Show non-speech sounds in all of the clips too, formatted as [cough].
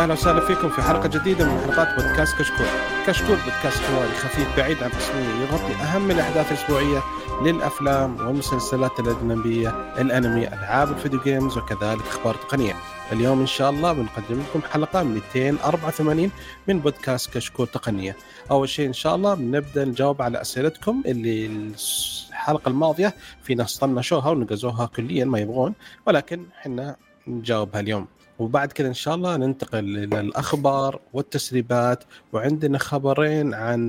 أهلا وسهلا فيكم في حلقة جديدة من حلقات بودكاست كشكول. كشكول بودكاست حواري خفيف بعيد عن الرسميه يغطي أهم الأحداث الأسبوعية للأفلام والمسلسلات الأجنبية، الأنمي، ألعاب الفيديو جيمز وكذلك أخبار تقنية. اليوم إن شاء الله بنقدم لكم حلقة 284 من بودكاست كشكول تقنية. أول شيء إن شاء الله بنبدأ نجاوب على أسئلتكم اللي الحلقة الماضية في ناس طنشوها ونقزوها كليا ما يبغون ولكن إحنا نجاوبها اليوم. وبعد كذا إن شاء الله ننتقل إلى الأخبار والتسريبات وعندنا خبرين عن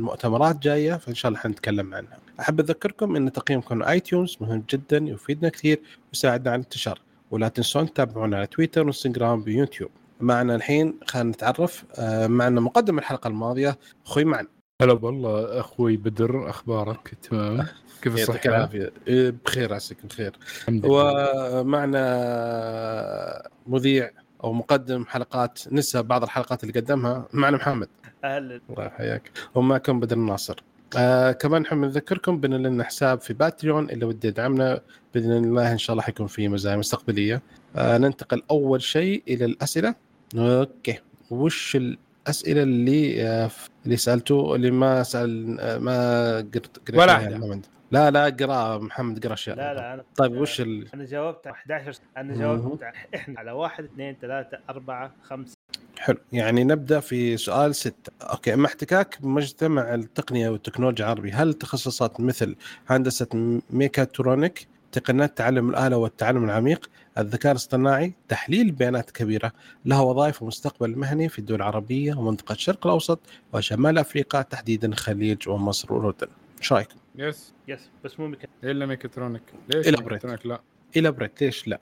مؤتمرات جاية فإن شاء الله حنتكلم عنها. أحب أذكركم إن تقييمكم iTunes مهم جدا يفيدنا كثير ويساعدنا على الانتشار ولا تنسون تتابعونا على تويتر وانستغرام ويوتيوب. معنا الحين خلينا نتعرف آه، معنا مقدم الحلقة الماضية أخوي معن. هلا والله أخوي بدر أخبارك تمام كيف يعطيك الصحة؟ العافية. إيه، بخير عساك بخير. الحمد لله. ومعنا مذيع أو مقدم حلقات نسى بعض الحلقات اللي قدمها معنا محمد. أهلا. الله يحييك. ومعكم بدر الناصر. آه كمان نحب نذكركم بأن لنا حساب في باتريون اللي وده يدعمنا بإذن الله إن شاء الله حيكون في مزايا مستقبلية. آه ننتقل أول شيء إلى الأسئلة. okay. وش الأسئلة اللي آه اللي سألتوه اللي ما سأل آه ما قرت قريت ولا. محمد. لا لا قرا محمد قرا أشياء. لا لا أنا طيب وش ال... أنا جاوبت على 11 أنا. جاوبت على- إحنا على واحد اثنين ثلاثة أربعة خمسة. حلو. يعني نبدأ في سؤال ستة. okay مع احتكاك بمجتمع التقنية والتكنولوجيا العربي هل تخصصات مثل هندسة ميكاترونيك تقنيات تعلم الآلة والتعلم العميق الذكاء الاصطناعي تحليل البيانات كبيرة لها وظائف ومستقبل مهني في الدول العربية ومنطقة الشرق الأوسط وشمال أفريقيا تحديدا الخليج ومصر والاردن إيش رايكم yes yes بس مو ميكا إلا ميكاترونيك. ليش إلا ميكاترونيك؟ لا. elaborate. ليش لا؟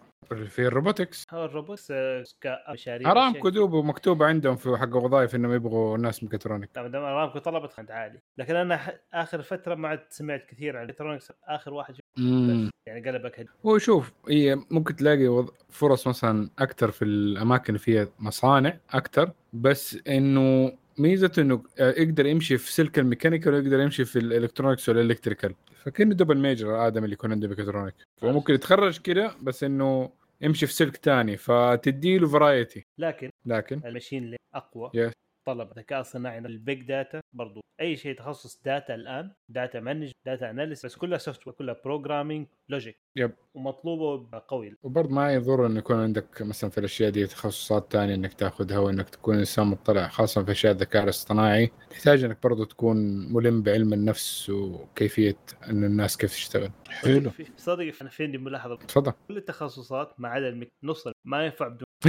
في ال robotics. هو الروبوت آه، كمشاريع ارامكو دوب مكتوب عندهم في حق وظائف إنهم يبغوا ناس ميكاترونيك. طبعا دام ارامكو طلبت خد عالي لكن أنا ح- آخر فترة ما عاد سمعت كثير عن electronics آخر واحد. يعني قلبك هد. هو شوف هي ممكن تلاقي وظ- فرص مثلا أكثر في الأماكن اللي فيها مصانع أكثر بس إنه ميزته إنه آه، يقدر يمشي في سلك ال mechanical ويقدر يمشي في ال electronics وال electrical فكأنه double major آدم اللي يكون عنده ميكاترونيك فممكن يتخرج كده بس إنه يمشي في سلك تاني فتدي له variety لكن لكن ال machine اللي أقوى Yes. طلب ذكاء صناعي ال big data برضو أي شيء تخصص data الآن data mining data analysis بس كلها software كلها programming logic yep. ومطلوبه قوي. وبرضه ما يضر إنه يكون عندك مثلا في الأشياء دي تخصصات تانية إنك تأخذها وانك تكون إنسان مطلع خاصة في أشياء الذكاء الاصطناعي. تحتاج إنك برضه تكون ملم بعلم النفس وكيفية إن الناس كيف تشتغل. حلو. صدق أنا في عندي ملاحظة؟ تفضل. كل التخصصات ما عدا الميك... نص ما ينفع بدون [laughs]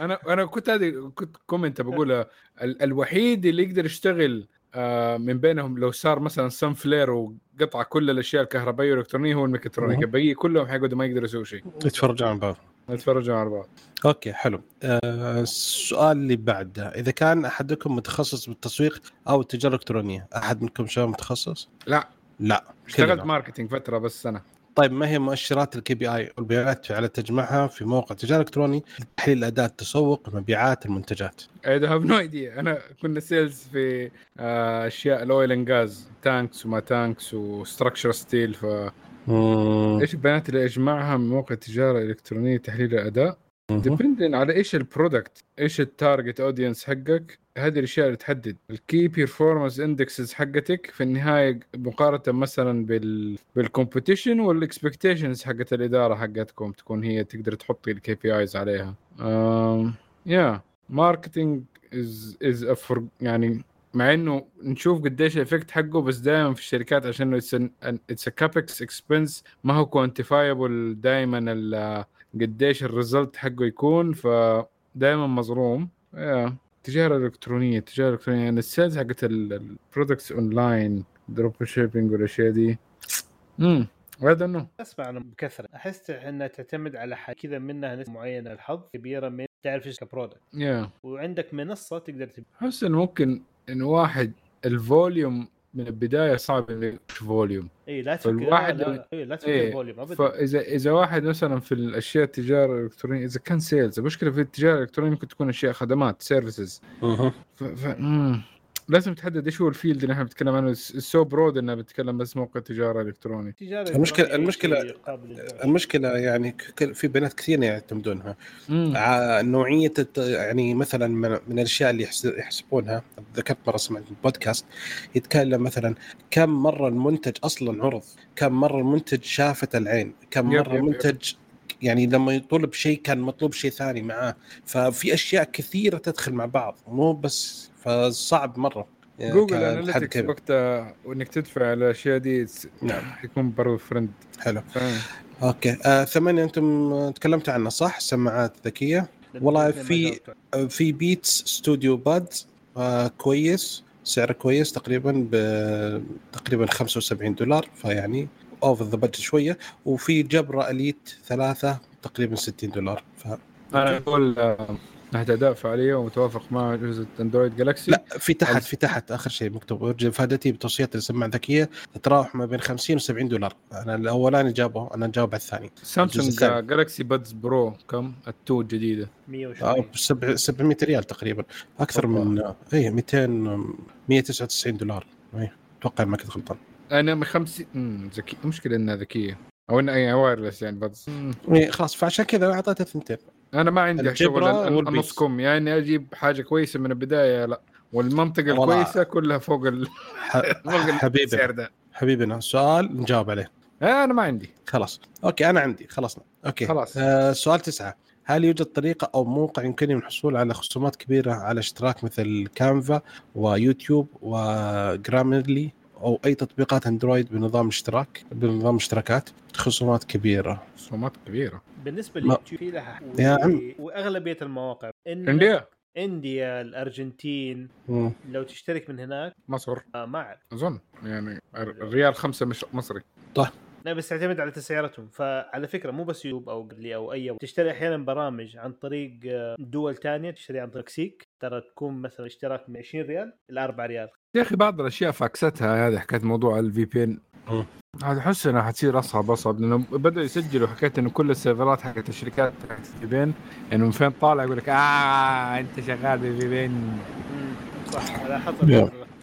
أنا أنا كنت هذه كنت comment بقولها ال- الوحيد اللي يقدر يشتغل آه، من بينهم لو صار مثلا sun flare وقطع كل الأشياء الكهربائية والإلكترونية هو الميكاترونيك. الباقي كلهم حيقعدوا ما يقدروا يسووا شيء. يتفرجوا عن بعض. يتفرجوا على بعض. okay حلو. آه، السؤال اللي بعده. إذا كان أحدكم متخصص بالتسويق أو التجارة الإلكترونية أحد منكم شباب متخصص؟ لا. لا اشتغلت. marketing فترة بس سنه طيب ما هي مؤشرات ال KPI؟ والبيانات اللي تجمعها في موقع تجارة إلكتروني لتحليل اداء التسوق ومبيعات المنتجات. I have no idea أنا كنا sales في آه، أشياء ال oil and gas tanks وما tanks و structure steel ف إيش البيانات اللي أجمعها من موقع تجارة إلكترونية تحليل الاداء dependent على إيش ال product إيش ال target audience حقك هذه الأشياء اللي تحدد. ال key performance indexes حقتك في النهاية مقارنة مثلا بال بال competition وال expectations حقت الإدارة حقتكم تكون هي تقدر تحطي ال KPIs عليها yeah marketing is is يعني مع إنه نشوف قديش ال effect حقه بس دائما في الشركات عشان it's capex expense ما هو quantifiable دائما قديش ال result حقه يكون فدائما مظلوم. yeah تجارة إلكترونية تجاره الكترونيه يعني ال sales حقت ال products online drop shipping والأشياء دي. امم هذا انه أسمع عنهم بكثرة. أحس إنها تعتمد على حاجة كذا منها نسبه معينة. الحظ كبيرة من تعرف إيش ك product yeah وعندك منصة تقدر تب... أحس انه ممكن انه واحد ال volume من البداية صعب يخش volume. اي لا تفكر فالواحد لا, لا, إيه لا تفكر إيه، volume ابدا. فاذا إذا واحد مثلا في الأشياء التجارة الإلكترونية إذا كان sales المشكلة في التجارة الإلكترونية ممكن تكون أشياء خدمات services ف... ف... مم. لازم تحدد إيش هو ال field اللي إحنا بنتكلم عنه also broad انه بتكلم بس موقع تجارة إلكتروني تجارة قابل للبيع. المشكلة يعني في بنات كثير يعتمدونها ع- نوعية الت- يعني مثلا من, من الأشياء اللي يحس- يحسبونها ذكرت مرة سمعت بودكاست يتكلم مثلا كم مرة المنتج أصلا عرض كم مرة المنتج شافت العين كم يب- مرة يب- yep. المنتج يعني لما يطلب شيء كان مطلوب شيء ثاني معاه ففي أشياء كثيرة تدخل مع بعض مو بس فصعب مرة يعني Google Analytics. وقتها وإنك تدفع على الأشياء دي نعم. حيكون برضه فرند حلو فاهم. okay آه ثمانية أنتم تكلمتوا عنها صح سماعات ذكية والله في-. آه، في Beats Studio Buds آه كويس سعره كويس تقريبا ب تقريبا 75 دولار فيعني over the budget شوية وفي Jabra Elite ثلاثة تقريبا 60 دولار. ف... أنا أقول آه، ناحيه أداء فعالية ومتوافق مع اجهزه Android Galaxy لا في تحت في تحت آخر شيء مكتوب. ارجع افادتي بتوصيات السماعه الذكيه تتراوح ما بين 50 و 70 دولار. أنا الأولاني جابه أنا جاوب على الثاني. سامسونج. Galaxy Buds Pro كم؟ ال two الجديدة. 120 آه، سبع- 700 ريال تقريبا. أكثر من اي 200 199 دولار. اي أتوقع ما كنت غلطان. أنا من 50 امم ذكي المشكلة إنها ذكية. أو إنها يعني wireless يعني. إيه، خلاص فعشان كذا أعطيته ثنتين. أنا ما عندي شغل. النص كم. يعني أجيب حاجة كويسة من البداية لا. والمنطقة. الكويسة كلها فوق ال... ح- [laughs] فوق السعر حبيبنا ده حبيبنا سؤال نجاوب عليه. آه أنا ما عندي. خلاص. okay أنا عندي. خلصنا. okay. خلاص. آه سؤال تسعة. هل يوجد طريقة أو موقع يمكنني الحصول على خصومات كبيرة على اشتراك مثل Canva و YouTube و Grammarly؟ أو أي تطبيقات Android بنظام اشتراك بنظام اشتراكات خصومات كبيرة. رسومات كبيرة. بالنسبة ما- لليوتيوب في لها يا عم. وأغلبية المواقع. إن عندي إنديا الأرجنتين. مم. لو تشترك من هناك. مصر. آه ما أعرف. أظن. يعني الريال خمسة مش مصري. لا بس تعتمد على تسعيرتهم فعلى فكرة مو بس يوتيوب أو قبلي أو أي تشتري أحيانا برامج عن طريق آه، دول تانية. تشتري عن طريق مكسيك ترى تكون مثلا اشتراك من 20 ريال إلى 4 ريال. يا أخي بعض الأشياء fixتها هذه حكايه موضوع ال VPN مم. احس انها حتصير أصعب اصعب لأنه بدأوا يسجلوا حكايه إنه كل ال serverات حقت الشركات حقت ال VPN انه من فين طالع يقول لك آه أنت شغال ب VPN صح على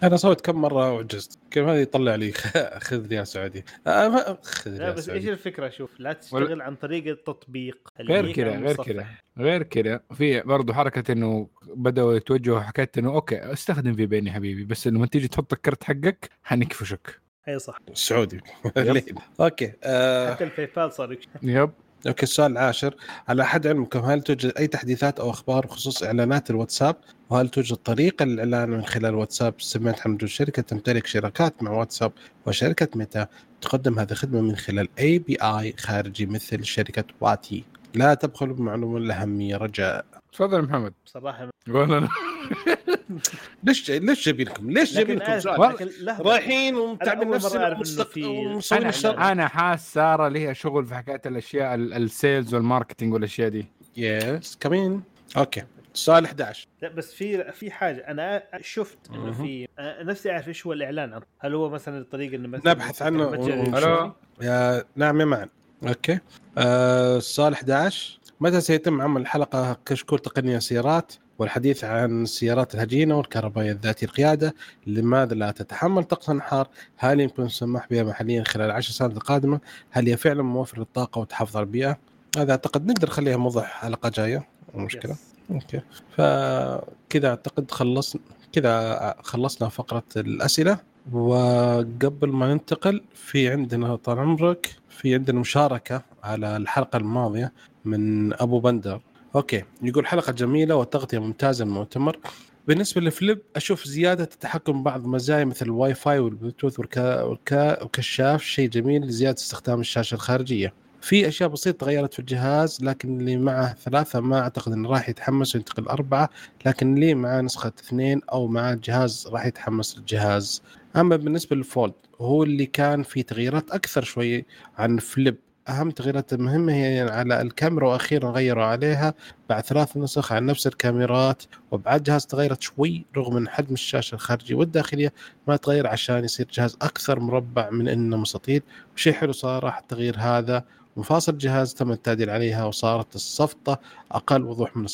يا. أنا سويت كم مرة وعجزت كيف هذا يطلع لي؟ [laughs] خذ ريال سعودي. آه ما- خذ لا بس إيش الفكرة؟ شوف لا تشتغل عن طريق التطبيق. غير كذا غير. كذا غير كذا. في برضه حركة إنه بدأوا يتوجهوا حكاية إنه okay استخدم VPN يا حبيبي بس لما تيجي تحط الكرت حقك حنكفشك. أي صح. سعودي؟ [laughs] okay آه. حتى ال PayPal صار. yep. okay السؤال العاشر على حد علمكم هل توجد أي تحديثات أو أخبار بخصوص إعلانات الواتساب؟ وهل توجد طريقه للاعلان من خلال واتساب سمعت عن وجود شركة تمتلك شراكات مع واتساب وشركة Meta تقدم هذه الخدمة من خلال API خارجي مثل شركة واتي. لا تبخلوا بمعلومة الاهميه رجاء. تفضل يا محمد. بصراحه قول أنا [laughs] ليش ليش جايبينكم ليش جايبينكم سؤال. رايحين ومتعبين نفسنا ومسوين أنا- الشر أنا حاس سارة لها شغل في حكاية الأشياء ال- ال sales وال marketing والأشياء دي. yes كمين okay. السؤال 11 لا بس في في حاجة. أنا شفت إنه. في نفسي أعرف إيش هو الإعلان. هل هو مثلا الطريقة إنه مثلا نبحث عنه. ألو؟ يا نعم يا معن. okay. آه السؤال 11 متى سيتم عمل حلقه كشكول تقنية سيارات. والحديث عن السيارات الهجينة والكهربائية ذاتي القيادة لماذا لا تتحمل طقسا حار هل يمكن السماح بها محليا خلال العشر سنوات القادمة؟ هل هي فعلا موفرة للطاقة وتحافظ على البيئة؟ هذا أعتقد نقدر نخليها موضوع حلقة جاية. مو مشكلة. okay. فكذا أعتقد خلصنا كذا خلصنا فقرة الأسئلة. وقبل ما ننتقل في عندنا طال عمرك في عندنا مشاركة على الحلقة الماضية من أبو بندر. okay. يقول حلقة جميلة وتغطيه ممتازة للمؤتمر بالنسبة لل Flip أشوف زيادة التحكم ببعض المزايا مثل ال Wi-Fi وال Bluetooth والكا والكا وكشاف شيء جميل لزياده استخدام الشاشة الخارجية. في أشياء بسيطة تغيرت في الجهاز لكن اللي معه ثلاثة ما أعتقد إنه راح يتحمس وينتقل اربعه لكن اللي معاه نسخة اثنين أو معاه جهاز راح يتحمس للجهاز. أما بالنسبة للفولد هو اللي كان في تغييرات أكثر شوي عن فليب. اهم تغييرات المهمه هي على الكاميرا وأخيرا غيروا عليها بعد ثلاث نسخ عن نفس الكاميرات وابعاد جهاز تغيرت شوي رغم إن حجم الشاشة الخارجية والداخلية ما تغير عشان يصير جهاز أكثر مربع من إنه مستطيل وشيء حلو صراحة التغيير هذا مفاصل الجهاز تم التعديل عليها وصارت الصفطة أقل وضوح من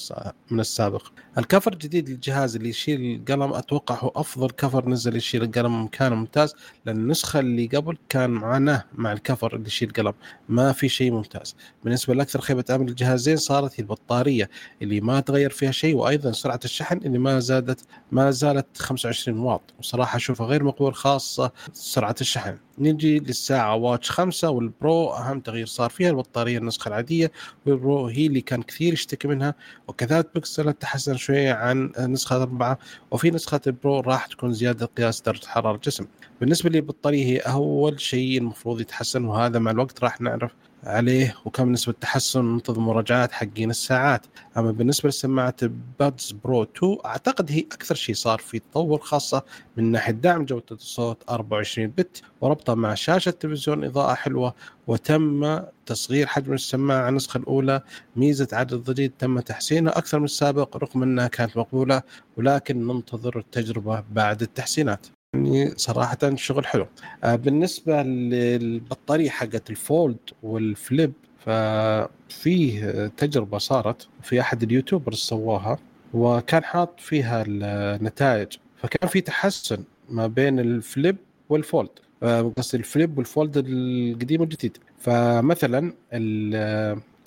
من السابق. الكفر الجديد للجهاز اللي يشيل القلم أتوقع هو أفضل كفر نزل يشيل القلم كان ممتاز لأن النسخة اللي قبل كان معاناة مع الكفر اللي يشيل القلم ما في شيء ممتاز. بالنسبة لأكثر خيبة أمل الجهازين صارت هي البطارية اللي ما تغير فيها شيء وأيضا سرعة الشحن اللي ما زادت ما زالت 25 واط وصراحة أشوفها غير مقبول خاصة سرعة الشحن. نجي للساعة واتش 5 والبرو أهم تغيير صار فيها البطارية النسخة العادية وال Pro هي اللي كان كثير يشتكي منها وكذلك بيكسل تحسن شوية عن نسخة أربعة. وفي نسخة ال Pro راح تكون زيادة قياس درجة حرارة الجسم. بالنسبة للبطارية هي أول شيء المفروض يتحسن وهذا مع الوقت راح نعرف عليه وكم نسبة تحسن ننتظر مراجعات حقين الساعات. أما بالنسبة لسماعة Buds Pro 2 أعتقد هي أكثر شيء صار في تطور خاصة من ناحية دعم جودة الصوت 24 bit وربطها مع شاشة تلفزيون إضاءة حلوة وتم تصغير حجم السماعة النسخة الأولى. ميزة عدد الضجيج تم تحسينها أكثر من السابق رغم أنها كانت مقبولة ولكن ننتظر التجربة بعد التحسينات. يعني صراحة شغل حلو. آه، بالنسبة للبطارية حقت الفولد والفليب ففيه تجربة صارت في أحد اليوتيوبرز سواها وكان حاط فيها النتائج فكان في تحسن ما بين ال Flip وال Fold. آه، قصدي ال Flip وال Fold القديم والجديد. فمثلا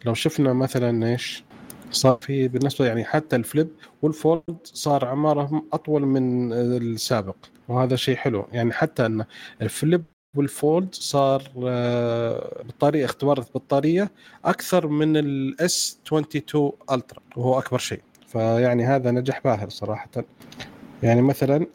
لو شفنا مثلا إيش؟ صار في بالنسبة يعني حتى ال Flip وال Fold صار أعمارهم أطول من السابق وهذا شيء حلو. يعني حتى إن ال Flip وال Fold صار آه، بطارية اختبار البطاريه أكثر من ال S 22 Ultra وهو أكبر شيء. فيعني هذا نجاح باهر صراحة. يعني مثلا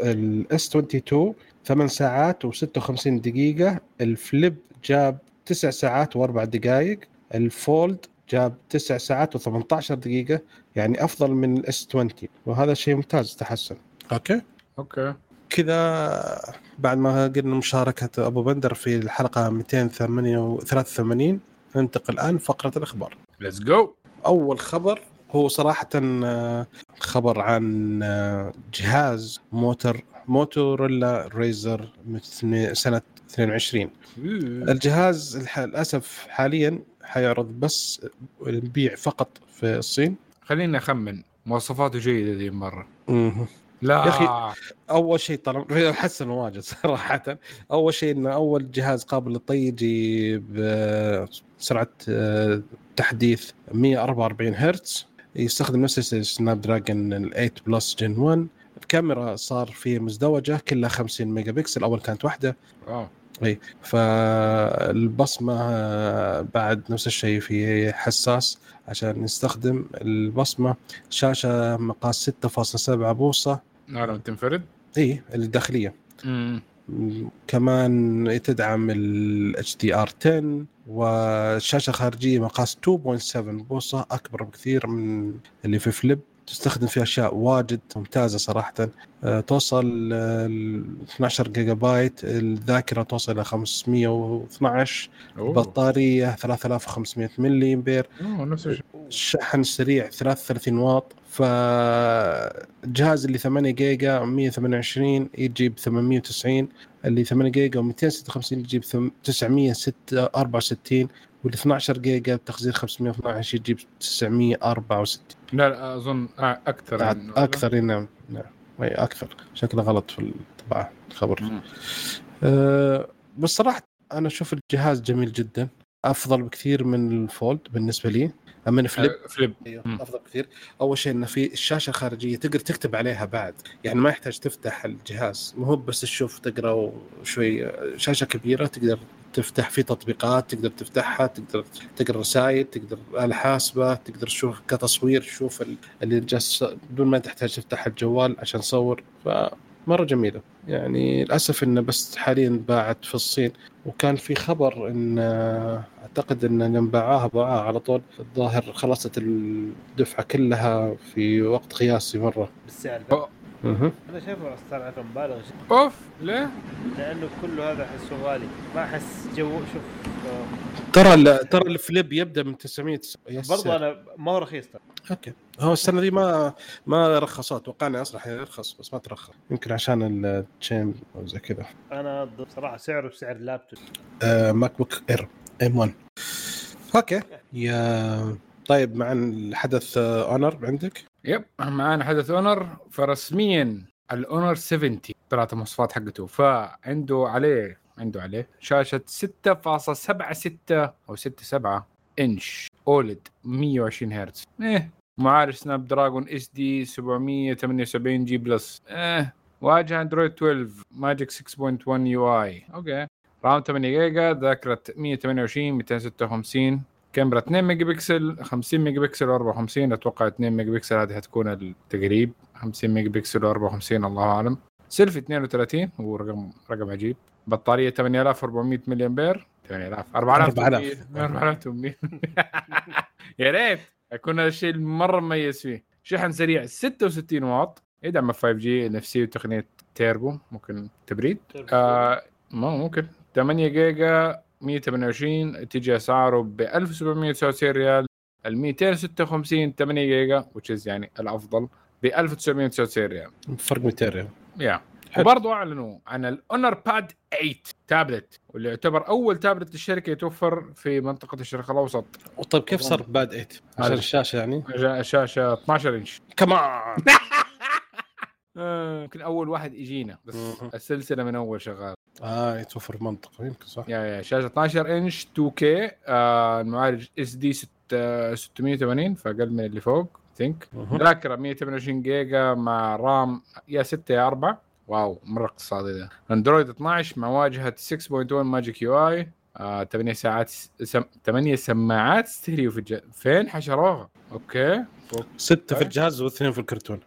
ال S 22 8 ساعات و56 دقيقة ال Flip جاب 9 ساعات و4 دقائق ال Fold جاب 9 ساعات و18 دقيقة يعني أفضل من ال S 20 وهذا شيء ممتاز تحسن. Okay. Okay. كذا بعد ما قلنا مشاركة أبو بندر في الحلقة 283 ننتقل الآن فقرة الأخبار. Let's go أول خبر هو صراحة آه، خبر عن آه، جهاز Motor Motorola Razr سنة 22 الجهاز الأسف حاليا حيعرض بس البيع فقط في الصين. خليني أخمن مواصفاته جيدة ذي المرة. مه. لا. يا أخي أول شيء طالما حسن واجد [laughs] صراحة. أول شيء انه أول جهاز قابل للطي يجي بسرعة آه، تحديث 144 هرتز. يستخدم نفس ال Snapdragon 8 Plus Gen 1 الكاميرا صار فيه مزدوجة كلها 50 ميجا بكسل أول كانت واحدة. آه إي فالبصمة بعد نفس الشيء في حساس عشان نستخدم البصمة شاشة مقاس 6.7 بوصه نعم تنفرد؟ إي الداخلية. كمان تدعم ال HDR 10 والشاشة خارجية مقاس 2.7 بوصه أكبر بكثير من اللي في فليب. تستخدم فيها أشياء واجد ممتازة صراحة. آه، توصل 12 جيجا بايت الذاكرة توصل إلى 512 أوه. بطاريه 3500 ملي أمبير. الشحن سريع 33 واط. فالجهاز اللي 8 جيجا 128 يجي ب 890 اللي 8 جيجا و256 يجي ب 964 وال 12 جيجا بتخزين 512 يجيب 964 لا لا أظن أكثر يعني. أكثر نعم نعم. أي أكثر. شكله غلط في الطباعة الخبر. أه بس صراحة أنا أشوف الجهاز جميل جدا. أفضل بكثير من الفولد بالنسبة لي. من فليب. أه فليب. أيوه. أفضل كثير أول شيء إنه في الشاشة الخارجية تقدر تكتب عليها بعد. يعني ما يحتاج تفتح الجهاز. مو بس تشوف تقرأ شوي شاشة كبيرة تقدر تفتح في تطبيقات تقدر تفتحها تقدر تقرأ رسائل تقدر آلة حاسبة تقدر تشوف كتصوير تشوف اللي جالس بدون ما تحتاج تفتح الجوال عشان تصور. فمرة جميلة. يعني للأسف إنه بس حاليا باعت في الصين. وكان في خبر إن أعتقد إن لما باعوها باعوها على طول. الظاهر خلصت الدفعة كلها في وقت قياسي مرة. بالسعر مهم. أنا شايفه صراحة مبالغ جدا أوف ليه؟ لأنه كله هذا احسه غالي. ما أحس جو شوف ترى ال- ترى ال Flip يبدأ من 900 yes. برضه أنا ما هو رخيص. ترى Okay. هو السنة دي ما ما رخصوه توقعنا أصلا حيرخص بس ما ترخص. يمكن عشان ال chain أو زي كذا. أنا ضد صراحة سعره بسعر لابتوب آه MacBook Air M 1 Okay. يا طيب مع الحدث Honor عندك؟ Yep معانا حدث Honor فرسميا ال Honor 70 طلعت المواصفات حقته. فعنده عليه عنده عليه شاشة 6.76 أو 6.7 inch OLED 120 هرتز. إيه معالج Snapdragon SD 778 G Plus. إيه واجهه Android 12 Magic 6.1 UI Okay. RAM 8 جيجا ذاكرة 128 256 كاميرا 2 ميجا بكسل 50 ميجا بكسل و54 أتوقع 2 ميجا بكسل هذه حتكون التقريب. 50 ميجا بكسل و54 الله أعلم. سيلفي 32 هو رقم رقم عجيب. بطارية 8400 ملي امبير 8000 4800 4800 يا ريت. يكون هذا الشيء مره مميز فيه. شحن سريع 66 واط. يدعم 5 G NFC وتقنية تيربو. ممكن تبريد. آه ممكن. 8 جيجا 128 تجي أسعاره ب 1799 ريال ال 256 8 جيجا which is يعني الأفضل ب 1999 ريال. فرق 200 ريال. يا حلو. وبرضو أعلنوا عن ال Honor Pad 8 تابلت واللي يعتبر أول تابلت للشركة يتوفر في منطقة الشرق الأوسط. طيب كيف صار Pad 8 عشان. الشاشة يعني. جاء شاشة 12 انش كمان يمكن أول واحد يجينا بس. السلسلة من أول شغال آه يتوفر منطقه يمكن صح؟ yeah yeah شاشة 12 انش 2K آه المعالج SD 680 فأقل من اللي فوق Think. ذاكره 128 جيجا مع RAM يا 6 يا 4 wow مرة اقتصادي ده. Android 12 مع واجهه 6.1 Magic UI 8 ساعات سم... 8 سماعات ستيريو في الج... فين؟ حشروها okay. فوق ستة في الجهاز واثنين في الكرتون.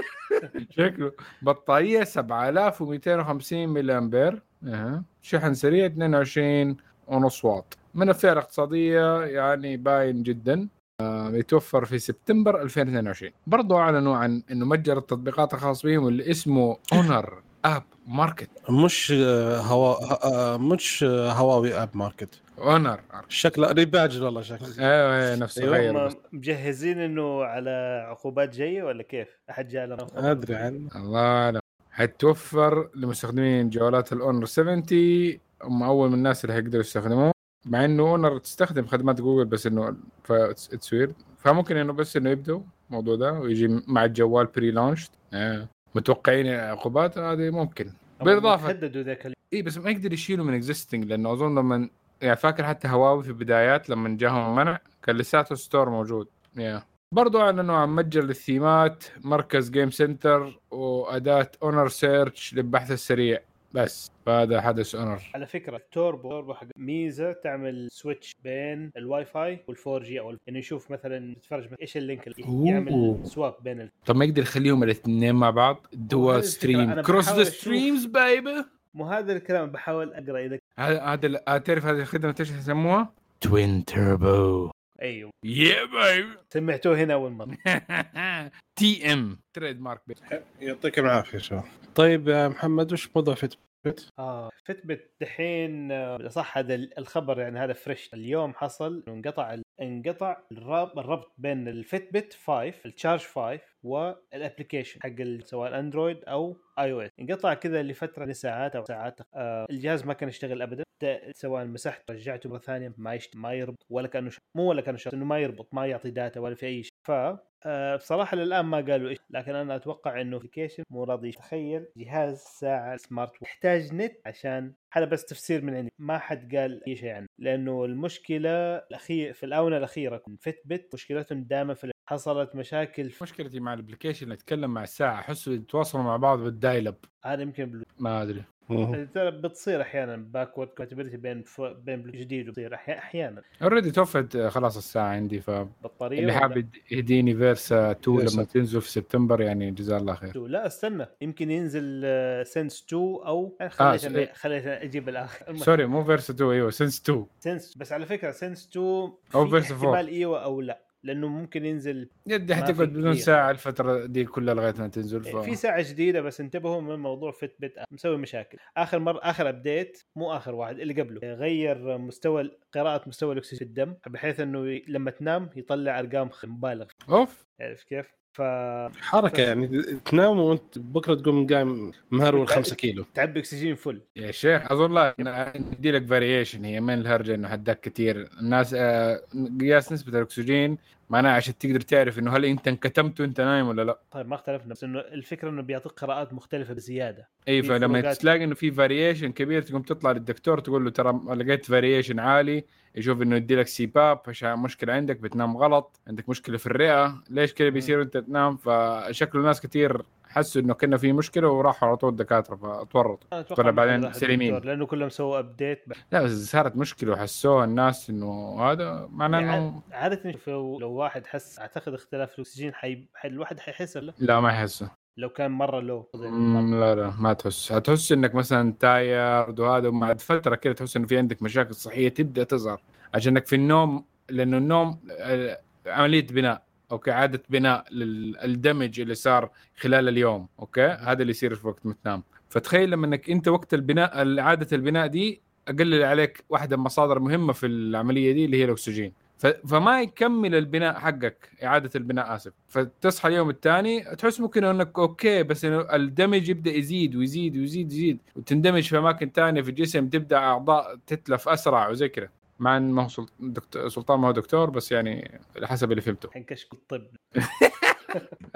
[laughs] شكله. بطارية 7250 ملي امبير أه. شحن سريع 22 ونص واط. من الفئة الاقتصادية يعني باين جدا. آه، يتوفر في سبتمبر 2022 برضو أعلنوا عن إنه متجر التطبيقات الخاص بهم اللي اسمه Honor App Market مش آه، هوا آه، مش آه، هواوي App Market Honor شكله rebadge والله شكله. [laughs] أيوه أيوه نفس أيوة،. مجهزين إنه على عقوبات جاية ولا كيف؟ أحد جاء لنا أدري عن الله أعلم. حتوفر لمستخدمين جوالات ال Honor 70 هم أول من الناس اللي حيقدروا يستخدموه مع إنه Honor تستخدم خدمات جوجل بس إنه it's weird فممكن إنه بس إنه يبدوا الموضوع ده ويجي مع الجوال pre-launch متوقعين عقوبات؟ هذه ممكن. بالاضافه هددوا ذاك اليوم. إي بس ما يقدر يشيله من existing لأنه أظن لما يعني فاكر حتى هواوي في البدايات لما جاهم منع كان لساته store موجود. يا برضو اعلنوا عن متجر للثيمات مركز Game Center وأداة Honor Search للبحث السريع. بس فهذا حدث اونر على فكرة التوربو توربو حق ميزه تعمل سويتش بين الواي فاي وال4 جي أو انه يشوف مثلا تتفرج مثلاً إيش اللينك اللي. يعمل سواب بين ال... طب ما يقدر يخليهم الاثنين مع بعض دول ستريم كروس ذا. ستريمز بايبي مو هذا الكلام بحاول أقرأ إذا هذا هذا تعرف هذه الخدمة إيش يسموها؟ توين توربو أيوه. يا بايبي سمعتوه هنا أول مرة. TM trademark يعطيكم العافية شباب. طيب يا محمد وش موضوع Fitbit؟ آه Fitbit دحين آه، صح هذا ال- الخبر يعني هذا fresh اليوم حصل انقطع انقطع الربط بين ال Fitbit 5 ال Charge 5 وال application حق سواء Android أو iOS انقطع كذا لفترة لساعات أو ساعات. آه الجهاز ما كان يشتغل ابدا. سواء مسحته رجعته مرة ثانية ما يشت... ما يربط ولا كأنه ش... مو ولا كأنه شغال إنه ما يربط ما يعطي data ولا في أي شيء. ف آه بصراحة للآن ما قالوا إيش لكن أنا أتوقع إنه application مو راضي تخيل جهاز ساعة smart يحتاج نت عشان هذا بس تفسير من عندي. ما حد قال أي شيء عنه. لأنه المشكلة الأخير في الآونة الأخيرة Fitbit مشكلتهم دائما في حصلت مشاكل في مشكلتي مع ال application اتكلم مع الساعة احسه يتواصلوا مع بعض بال dial-up هذا يمكن بلو... ما أدري. ترى بتصير أحيانا backward compatibility بين ف... بين جديد وتصير أحي... أحيانا. already توفت آه، خلاص الساعة عندي فاللي بطارية ولا- حاب يهديني Versa 2 Versa. لما تنزل في سبتمبر يعني جزاه الله خير. لا استنى. يمكن ينزل Sense 2 أو آه، خليت س- أنا... خليت أنا أجيب الآخر. sorry مو Versa 2 أيوه Sense 2 Sense بس على فكرة Sense 2 أو في Versa 4. احتمال إيوه أو لا. لأنه ممكن ينزل يدي حتقعد بدون. ساعة الفترة دي كلها لغاية ما تنزل ف... في ساعة جديدة بس انتبهوا من موضوع Fitbit مسوي مشاكل آخر مره آخر update مو آخر واحد اللي قبله غير مستوى قراءة مستوى الأكسجين في الدم بحيث إنه لما تنام يطلع أرقام مبالغ off عارف كيف؟ ف حركة يعني تنام وأنت بكرة تقوم قايم مهرول 5 كيلو. تعبي أكسجين فل يا شيخ أظن لا ندي لك variation هي من الهرجة إنه حداك كثير الناس آه، قياس نسبة الأكسجين معناها عشان تقدر تعرف إنه هل أنت انكتمت وأنت نايم ولا لا. طيب ما اختلفنا بس إنه الفكرة إنه بيعطيك قراءات مختلفة بزيادة. اي فلما. تلاقي إنه في variation كبير تقوم تطلع للدكتور تقول له ترى لقيت variation عالي يشوف إنه يدي لك CPAP عشان مشكلة عندك بتنام غلط عندك مشكلة في الرئة. ليش كذا بيصير وانت تنام؟ فشكله ناس كثير حسوا إنه كنا في مشكلة وراحوا على طول الدكاتره فتورطوا طلع بعدين سليمين. لأنه كلهم سووا update لا بس صارت مشكلة وحسوها الناس إنه هذا معناه إنه عادة لو واحد حس أعتقد اختلاف الأكسجين حي... حي... الواحد حيحس لا؟ ما يحسه لو كان مرة لو لا لا ما تحس. هتحس إنك مثلا tired وهذا وبعد فترة كده تحس إنه في عندك مشاكل صحية تبدأ تظهر. عشانك في النوم لأنه النوم آه، عمليه بناء okay؟ عادة بناء لل damage اللي صار خلال اليوم okay؟ هذا اللي يصير في وقت ما تنام فتخيل لما إنك أنت وقت البناء عادة البناء دي أقلل عليك واحدة من المصادر المهمه في العملية دي اللي هي الأكسجين. فما يكمل البناء حقك إعادة البناء آسف. فتصحى اليوم الثاني تحس ممكن إنك okay بس إنه ال damage يبدأ يزيد ويزيد ويزيد ويزيد وتندمج في أماكن ثانية في الجسم تبدأ أعضاء تتلف أسرع وزي كذا. مع إن ما هو دكتور سلطان ما هو دكتور بس يعني حسب اللي فهمته. كشف الطب. [laughs]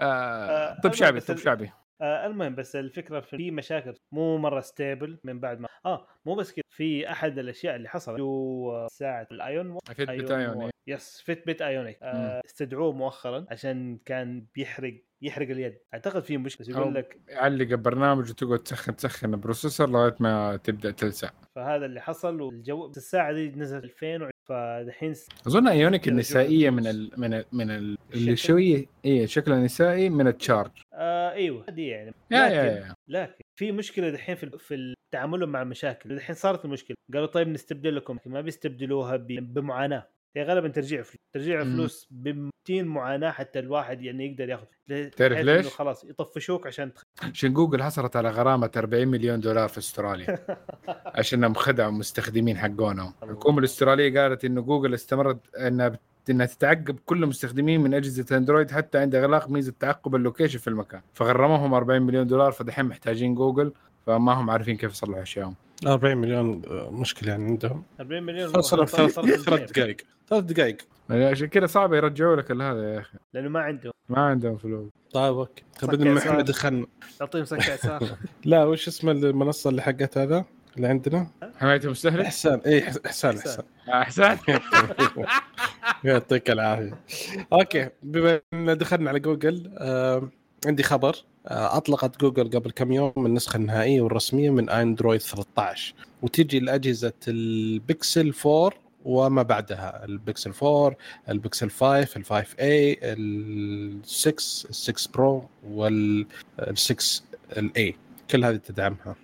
آه طب أنا شعبي طب شعبي. آه المهم بس الفكرة في في مشاكل مو مرة stable من بعد ما آه مو بس كذا في أحد الأشياء اللي حصلت. هو آه، ساعه ال Ion Fitbit Ion. yes Fitbit Ionic آه استدعوه مؤخرا عشان كان بيحرق يحرق اليد. أعتقد في مشكله يقول لك يعلق البرنامج وتقعد تسخن تسخن ال processor لغاية ما تبدأ تلسع. فهذا اللي حصل والجو الساعة دي نزلت 2000 فدحين أظن إيونيك النسائية من. ال من ال من ال اللي؟ شوية إيه شكلها نسائي من التشارج آه إيوه دي يعني. يا لكن يا. يا لكن في مشكلة دحين في في تعاملهم مع المشاكل. دحين صارت المشكلة. قالوا طيب نستبدل لكم ما بيستبدلوها ب- بمعاناة. هي غالبا ترجع فلوس. ترجع مم. فلوس بمتين معاناة حتى الواحد يعني يقدر ياخذ. تعرف ليش؟ خلاص يطفشوك عشان تخ... [laughs] عشان جوجل حصلت على غرامة 40 مليون دولار في أستراليا. [laughs] عشانهم خدعوا المستخدمين حقونهم. الحكومة الأسترالية قالت إنه جوجل استمرت إنها بت- إنها تتعقب كل المستخدمين من أجهزة Android حتى عند اغلاق ميزة تعقب ال location في المكان. فغرموهم 40 مليون دولار فدحين محتاجين جوجل فما هم عارفين كيف يصلحوا اشيائهم 40 مليون آه، مشكلة يعني عندهم. 40 مليون صار- ثلاث صار ثلاث دقائق. دقائق عشان كذا صعب يرجعوا لك هذا يا أخي. لأنه ما عنده ما عندهم فلوس. طيب okay. بدنا يسار. محمد دخلنا. تعطيهم سكه [laughs] لا وش اسم المنصة اللي حقت هذا؟ اللي عندنا؟ حماية المستهلك؟ إحسان. اي إحسان إحسان. إحسان. احسن [laughs] يعطيك العافية. okay بما ان دخلنا على جوجل آه عندي خبر. آه أطلقت جوجل قبل كم يوم النسخة النهائية والرسمية من اندرويد 13 وتجي لأجهزة البكسل 4 وما بعدها البكسل 4 البكسل 5 ال 5 اي ال 6 ال 6 Pro وال 6 ال a كل هذه تدعمها.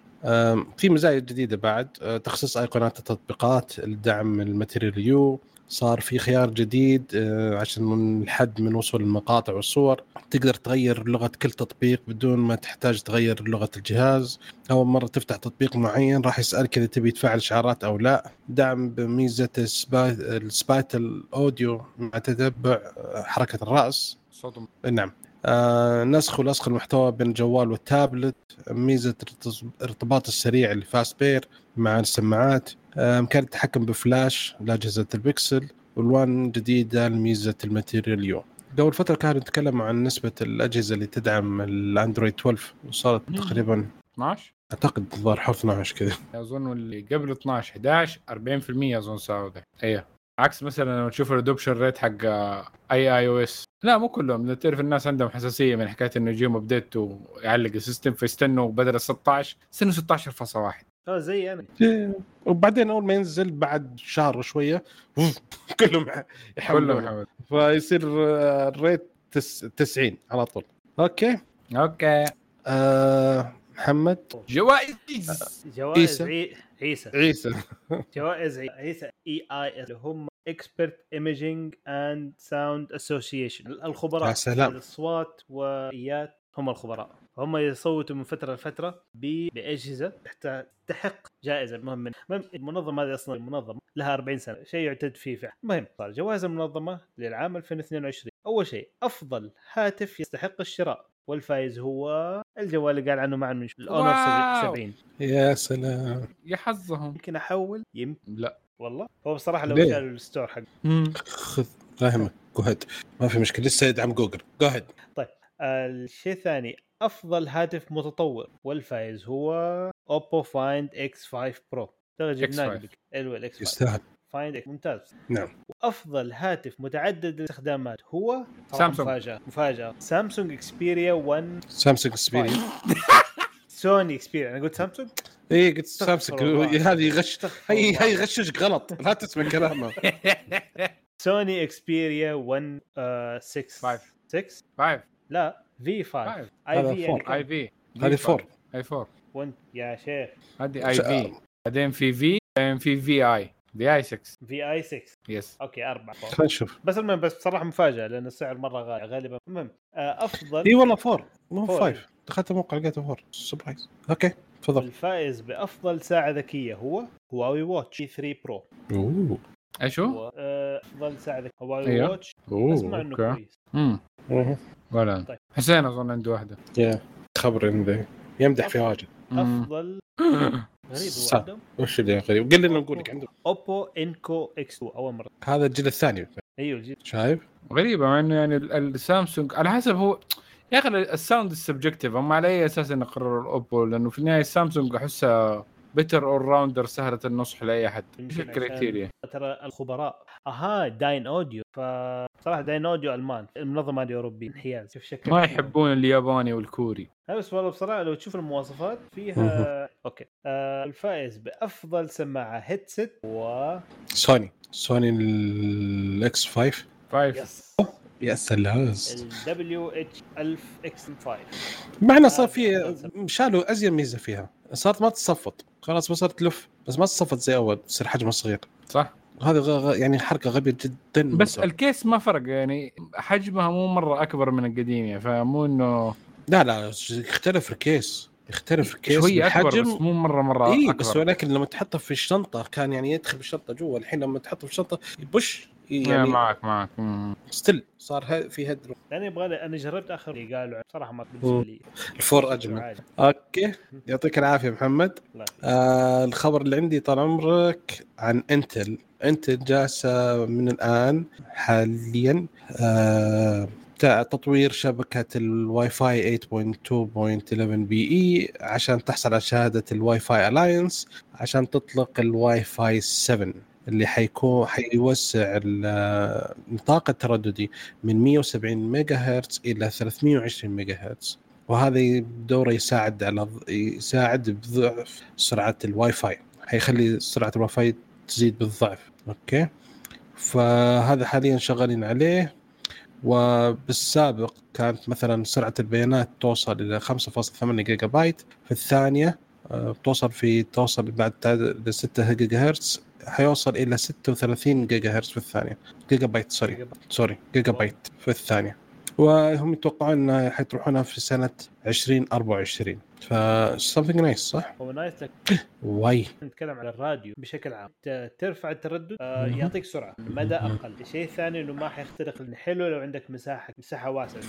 في مزايا جديدة بعد. آه، تخصيص أيقونات التطبيقات الدعم ال Material You. صار في خيار جديد آه، عشان من الحد من وصول المقاطع والصور. تقدر تغير لغة كل تطبيق بدون ما تحتاج تغير لغة الجهاز. أول مرة تفتح تطبيق معين راح يسألك إذا تبي تفعل إشعارات أو لا. دعم بميزة ال spatial ال spatial ال audio مع تتبع حركة الرأس. صوتهم نعم. آه نسخ ولصق المحتوى بين الجوال والتابلت ميزة ارتز- ارتباط السريع اللي Fast Pair مع السماعات آه إمكانية التحكم بفلاش لاجهزه البكسل والوان جديدة لميزة ال Material You قبل فترة كان نتكلم عن نسبة الأجهزة اللي تدعم الأندرويد 12 وصارت. تقريبا 12 أعتقد ظهر حرف 12 كذا. أظن اللي قبل 12 11 40% أظن ده أيوه عكس مثلا لما تشوف ال adoption rate حق i iOS لا مو كلهم. تعرف الناس عندهم حساسية من حكاية إنه يجيهم update ويعلق ال system فيستنوا بدل ال 16 يستنوا 16.1 آه زي أنا. وبعدين أول ما ينزل بعد شهر وشويه كلهم كلهم يحولون. حول فيصير آه، ال rate تس 90 على طول. okay. okay. آه محمد؟ جوائز. جوائز EISA. عي... EISA. EISA. جوائز عي- EISA. E I S اللي هم Expert Imaging and Sound Association الخبراء يا سلام. الاصوات وإيات هم الخبراء. هم يصوتوا من فترة لفترة بأجهزة تحت- تحق جائزة. المهم من المهم المنظمة هذه أصلا المنظمة لها 40 سنة. شيء يعتد فيه فعلا. المهم صار جوائز المنظمة للعام 2022 أول شيء أفضل هاتف يستحق الشراء. والفائز هو الجوال اللي قال عنه شوي، ال Honor واو. 70 يا سلام. يا حظهم. يمكن أحول يمكن لا. والله. هو بصراحة لو؟ شال ال store حق. خذ فاهمك. جوهد ما في مشكلة. لسه يدعم جوجل. جوهد الشيء الثاني أفضل هاتف متطور. والفائز هو Oppo Find X5 Pro ترى جبناه X5. قبل كده. أيوه ال X5 يستاهل. Find X ممتاز. نعم. وأفضل هاتف متعدد الاستخدامات هو سامسونج. مفاجأة. مفاجأة. سامسونج Xperia 1 سامسونج سبيري سوني اكسبيريا أنا قلت سامسونج اي قلت سامسونج الله. هذه يغش هي. هي يغششك غلط. لا تسمع كلامه. سوني اكسبيريا 1 آه 6 Five. 6 فايف لا في 5 فايف اي في اي في هذه فور اي 4 1 يا شيخ. هذه اي في بعدين في في بعدين في في اي دي اي 6 في اي 6 يس أوكي أربعة. خلينا نشوف. بس المهم بس بصراحة مفاجأة لأن السعر مرة غالي غالبا. المهم آه، أفضل. إي والله فور مو four. five دخلت الموقع لقيته four surprise okay. تفضل. الفائز بأفضل ساعة ذكية هو هواوي Watch GT 3 Pro أوه. إيش هو؟ هو افضل ساعة ذكية هواوي أيوه. Watch أوه أسمع إنه okay. كويس. امم. ولا. طيب. حسين أظن عنده واحدة. يا. خبر إنه يمدح في واجد. أفضل. [laughs] غريب هو وش اللي غريب؟ قل لنا نقول لك عنده Oppo Enco X2 أول مرة. هذا الجيل الثاني. أيوه الجيل. شايف؟ غريبة مع إنه يعني ال- السامسونج على حسب هو يا أخي ال sound ال subjective هم على أي أساس انه قرروا ال Oppo لأنه في النهاية السامسونج أحسها better all rounder سهلة النصح لأي أحد. ال criteria؟ ترى الخبراء. أها Dynaudio. فصراحة Dynaudio ألمان. المنظمة الاوروبيه انحياز. شوف شكل ما يحبون الياباني والكوري. لا بس والله بصراحة لو تشوف المواصفات فيها okay. آه الفائز بأفضل سماعة هيدسет و سوني. سوني الاكس 5 فايف يس يا سلام. ال WH 1000 X 5 مع انه صار هذا في أفضل شالوا ازين ميزة فيها. صارت ما تصفط. خلاص ما صارت تلف. بس ما تصفط زي أول. تصير حجمها صغير. صح. هذه غ... غ... يعني حركة غبية جدا. بس بالضبط. ال case ما فرق. يعني حجمها مو مرة أكبر من القديم يعني. فمو إنه لا لا. يختلف ال case. يختلف ال case شوي أكبر بس مو مرة مرة اي أكبر. بس ولكن لما تحطه في الشنطة كان يعني يدخل بالشنطه جوا. الحين لما تحطه في الشنطة يبش. يعني يعني معك معك. still صار في هدر لأني يبغى أنا جربت آخر اللي قالوا صراحة ما بالنسبة لي. ال four أجمل. okay. يعطيك العافية محمد. لا. آه الخبر اللي عندي طال عمرك عن Intel Intel جالسة من الآن حاليا آه تطوير شبكة الواي فاي 8.2.11 be عشان تحصل على شهادة ال Wi-Fi Alliance عشان تطلق الواي فاي 7 اللي حيكون حيوسع ال- النطاق الترددي من 170 ميجا هرتز إلى 320 ميجا هرتز وهذا بدوره يساعد على يساعد بضعف سرعة الواي فاي حيخلي سرعة الواي فاي تزيد بالضعف. okay؟ فهذا حاليا شغالين عليه. وبالسابق كانت مثلا سرعة البيانات توصل إلى 5.8 جيجا بايت. في الثانية آه، بتوصل في توصل بعد تعدد ل 6 جيجا هرتز حيوصل إلى 36 جيجا هرتز في الثانية جيجا بايت sorry. sorry جيجا بايت في الثانية وهم يتوقعون انها حتروحونها في سنة 2024 ف something nice صح؟ هو nice like why نتكلم عن الراديو بشكل عام ترفع التردد آه. يعطيك سرعة مدى أقل الشيء الثاني إنه ما حيخترق حلو لو عندك مساحة مساحة واسعة.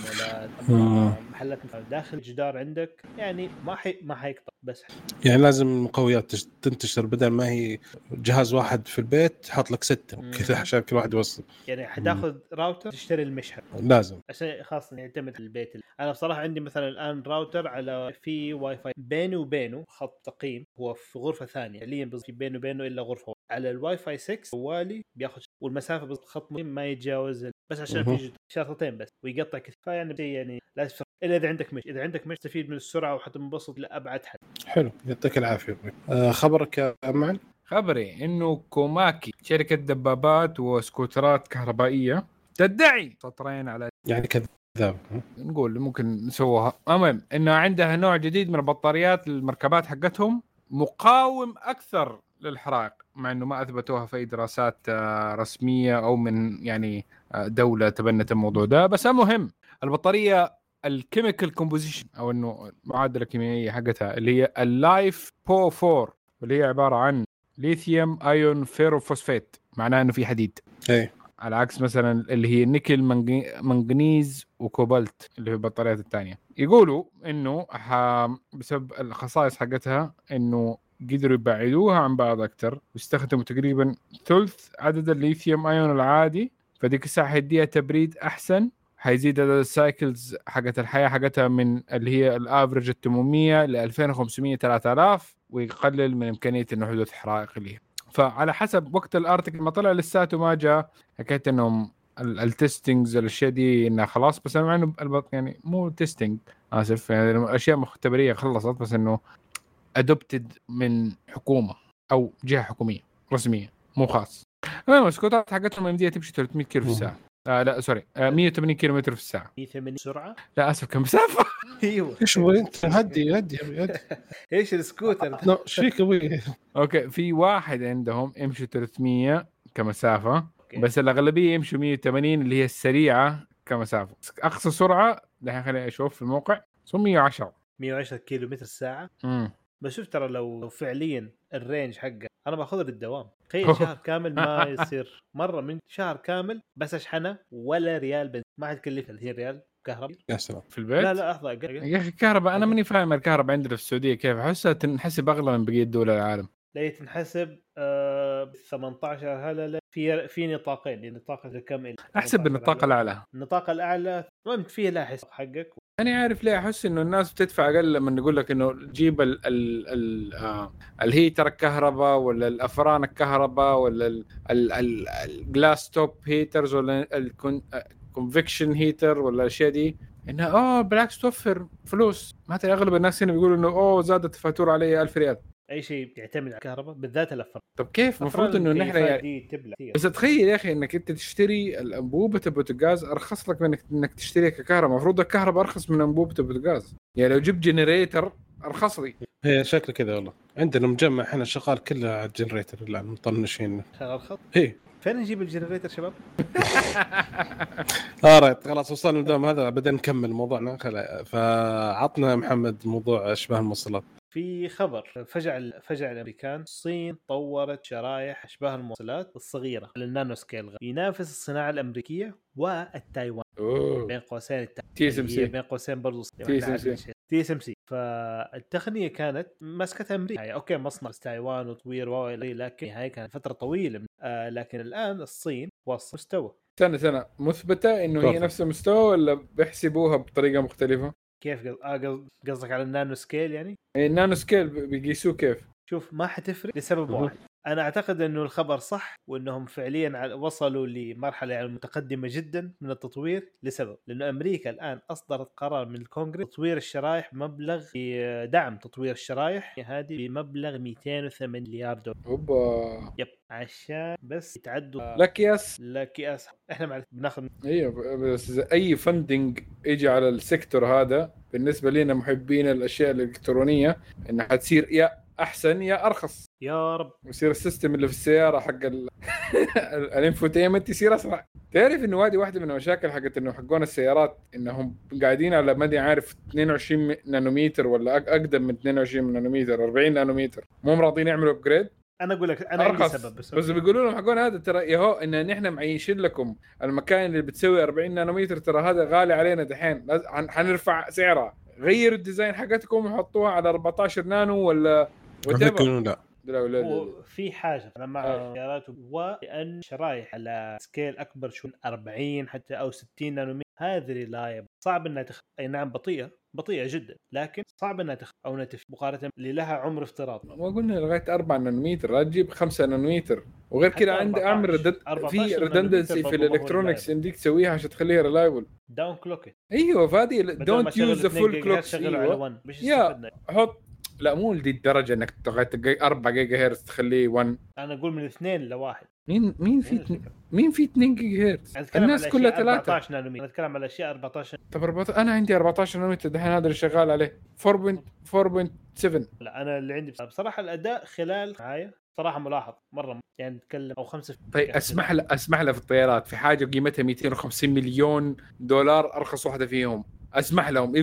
محلات داخل الجدار عندك يعني ما حي ما حيقطع بس. يعني لازم المقويات تش- تنتشر بدل ما هي جهاز واحد في البيت تحط لك ستة. كذا عشان كل واحد يوصل. يعني حتاخذ راوتر تشتري المشحن لازم. عشان خاص يعتمد البيت. أنا بصراحة عندي مثلا الآن راوتر على في واي فاي بيني وبينه خط تقييم هو في غرفة ثانية. حاليا بس في بيني وبينه إلا غرفة على الواي فاي 6 جوالي بياخذ والمسافة بس خط مهم ما يتجاوز ال- بس عشان. في شرطتين بس ويقطع كثير فيعني شيء يعني لازم تفرق. إلا إذا عندك مش إذا عندك مش تستفيد من السرعة وحتنبسط لأبعد حد حلو يعطيك العافية. آه خبرك يا معن خبري إنه كوماكي شركة دبابات وسكوترات كهربائية تدعي سطرين على يعني كذاب ها؟ نقول ممكن نسووها المهم إنه عندها نوع جديد من البطاريات للمركبات حقتهم مقاوم أكثر للحرائق مع إنه ما أثبتوها في أي دراسات آه، رسمية أو من يعني آه، دولة تبنت الموضوع ده. بس المهم البطارية ال chemical composition أو إنه المعادله الكيميائيه حقتها اللي هي ال LiFePO 4 واللي هي عبارة عن lithium ion ferrophosphate معناه إنه في حديد. إيه. على عكس مثلا اللي هي نيكل منغ- منغنيز وكوبالت اللي هي البطاريات الثانية يقولوا إنه بسبب الخصائص حقتها إنه قدروا يبعدوها عن بعض أكثر واستخدموا تقريبا ثلث عدد ال lithium ion العادي. فديك الساعة حيديها تبريد أحسن حيزيد عدد ال cycles حقت الحياة حقتها من اللي هي ال average ال 800 ل 2500 3000 ويقلل من إمكانية إنه حدوث حرائق ليها فعلى حسب وقت ال article ما طلع لساته ما جاء حكايه إنهم ال- ال testings الأشياء دي إنها خلاص بس مع إنه يعني مو testing آسف يعني أشياء مختبرية خلصت بس إنه adopted من حكومة أو جهة حكومية رسمية مو خاص. المهم السكوترات حقتهم الامديه تمشي 300 كيلو في الساعة. آه لا sorry. آه 180 كيلو متر في الساعة. 180 سرعة؟ لا آسف كم مسافه [laughs] أيوه. إيش هو أنت؟ هدي هدي هدي. [laughs] إيش السكوتر؟ no، إيش فيك أبوي؟ okay في واحد عندهم يمشي 300 كمسافة okay. بس الأغلبية يمشوا 180 اللي هي السريعة كمسافة. أقصى سرعة دحين خليني أشوف في الموقع so 110 110 كيلو متر الساعة؟ امم بس شوف ترى لو لو فعليا ال range حقه أنا باخذها للدوام. تخيل [laughs] شهر كامل ما يصير. مرة من شهر كامل بس أشحنه ولا ريال بنزين ما حتكلف اللي هي ريال كهرباء. يا سلام. في البيت؟ لا لا لحظة. يا أخي الكهرباء أنا ماني فاهم الكهرباء عندنا في السعودية كيف. أحسها تنحسب أغلى من بقية دول العالم. لا تنحسب آه 18 هلا لا في في نطاقين يعني نطاق كم إلى أحسب 18 بالنطاق هلا. الأعلى. النطاق الأعلى المهم فيه لها حساب حقك. أنا عارف ليه أحس إنه الناس بتدفع أقل لما نقول لك إنه جيب ال ال ال آه ال heater الكهرباء ولا الأفران الكهرباء ولا ال- ال- ال- ال glass top heaters ولا ال convection heater ولا الأشياء دي. انها آه بالعكس توفر فلوس. ما أغلب الناس هنا بيقولوا إنه اوه زادت الفاتورة علي 1000 ريال. أي شيء يعتمد على الكهرباء بالذات الافران طب كيف؟ المفروض إنه نحن يعني. بس تخيل يا أخي إنك أنت تشتري الانبوبه البوتاغاز أرخص لك من انك, إنك تشتريها ككهرباء. المفروض الكهرباء أرخص من انبوبه البوتاغاز يعني لو جبت generator أرخص لي. هي شكله كذا والله. عندنا مجمع إحنا شغال كله على ال generator الآن مطنشين. شغال خط؟ إيه فين نجيب ال generator شباب؟ [laughs] alright خلاص وصلنا للدوام هذا بدنا نكمل موضوعنا. خلا فعطنا محمد موضوع اشباه الموصلات في خبر. فجع فجع الأمريكان الصين طورت شرايح أشباه الموصلات الصغيرة ال nano scale ينافس الصناعة الأمريكية والتايوان. أوه. بين قوسين التايوان TSMC. بين قوسين برضو TSMC. TSMC. فالتقنية كانت مسكتها أمريكا. يعني okay مصنع تايوان وتطوير و لكن هاي كانت فترة طويلة. من آه لكن الآن الصين وصل مستوى. سنه سنه مثبتة إنه هي. نفس المستوى ولا بيحسبوها بطريقة مختلفة؟ كيف قص- آه قص- قصدك على ال nano scale يعني؟ يعني ال nano scale بيقيسوه كيف؟ شوف ما حتفرق لسبب. واحد أنا أعتقد إنه الخبر صح وإنهم فعليا وصلوا لمرحلة يعني متقدمة جدا من التطوير لسبب لأنه أمريكا الآن أصدرت قرار من الكونغرس تطوير الشرايح بمبلغ دعم تطوير الشرايح هذه بمبلغ 208 مليار دولار. اوبا yep. عشان بس يتعدوا. like yes إحنا مع بناخذ أيوه بس أي funding يجي على ال sector هذا بالنسبة لنا محبين الأشياء الإلكترونية انها حتصير يا أحسن يا أرخص. يا رب. ويصير ال system اللي في السيارة حق ال... [laughs] ال infotainment يصير أسرع. تعرف إنه هذه واحدة من المشاكل حقت إنه حقون السيارات إنهم قاعدين على ماني عارف 22 نانومتر ولا أقدم من 22 نانومتر 40 نانومتر مو راضيين يعملوا upgrade أنا أقول لك أنا عندي أرخص. سبب بس بس بيقولوا لهم حقون هذا ترى يهو إن نحن معيشين لكم المكاين اللي بتسوي 40 نانومتر ترى هذا غالي علينا دحين. حنرفع سعرها غيروا ال design حقتكم وحطوها على 14 نانو ولا لا. وفي حاجة أنا مع آه. السيارات ولان شرايح على scale أكبر شو 40 حتى أو 60 نانومتر هذه reliable صعب إنها تخ... أي نعم بطيئة بطيئة جدا. لكن صعب إنها تخ... أو إنها تف... مقارنة اللي لها عمر افتراضي ما قلنا لغاية 4 نانومتر لا تجيب 5 نانومتر وغير كذا عندي أعمل 14. ردد 14 في ريدندنسي في الالكترونكس. يمديك تسويها عشان تخليها ريلايبل داون كلوك أيوه فهذه دونت يوز ذا فول كلوك شغله على 1 مش يا. حط لا مو لدي الدرجة إنك تغير 4 جيجا هرتز تخليه 1 أنا أقول من اثنين لواحد. مين مين في مين في 2 جيجا هرتز الناس كلها أشياء ثلاثة. 14 نانومتر. أنا أتكلم على أشياء 14 طب 14 أنا عندي 14 نانومتر دحين هذا اللي شغال عليه. 4.4.7 لا أنا اللي عندي بصراحة الأداء خلال معايا صراحة ملاحظ مرة يعني نتكلم أو 5% طيب أسمح له أسمح له في الطيارات. في حاجة قيمتها 250 مليون دولار أرخص واحدة فيهم. أسمح لهم.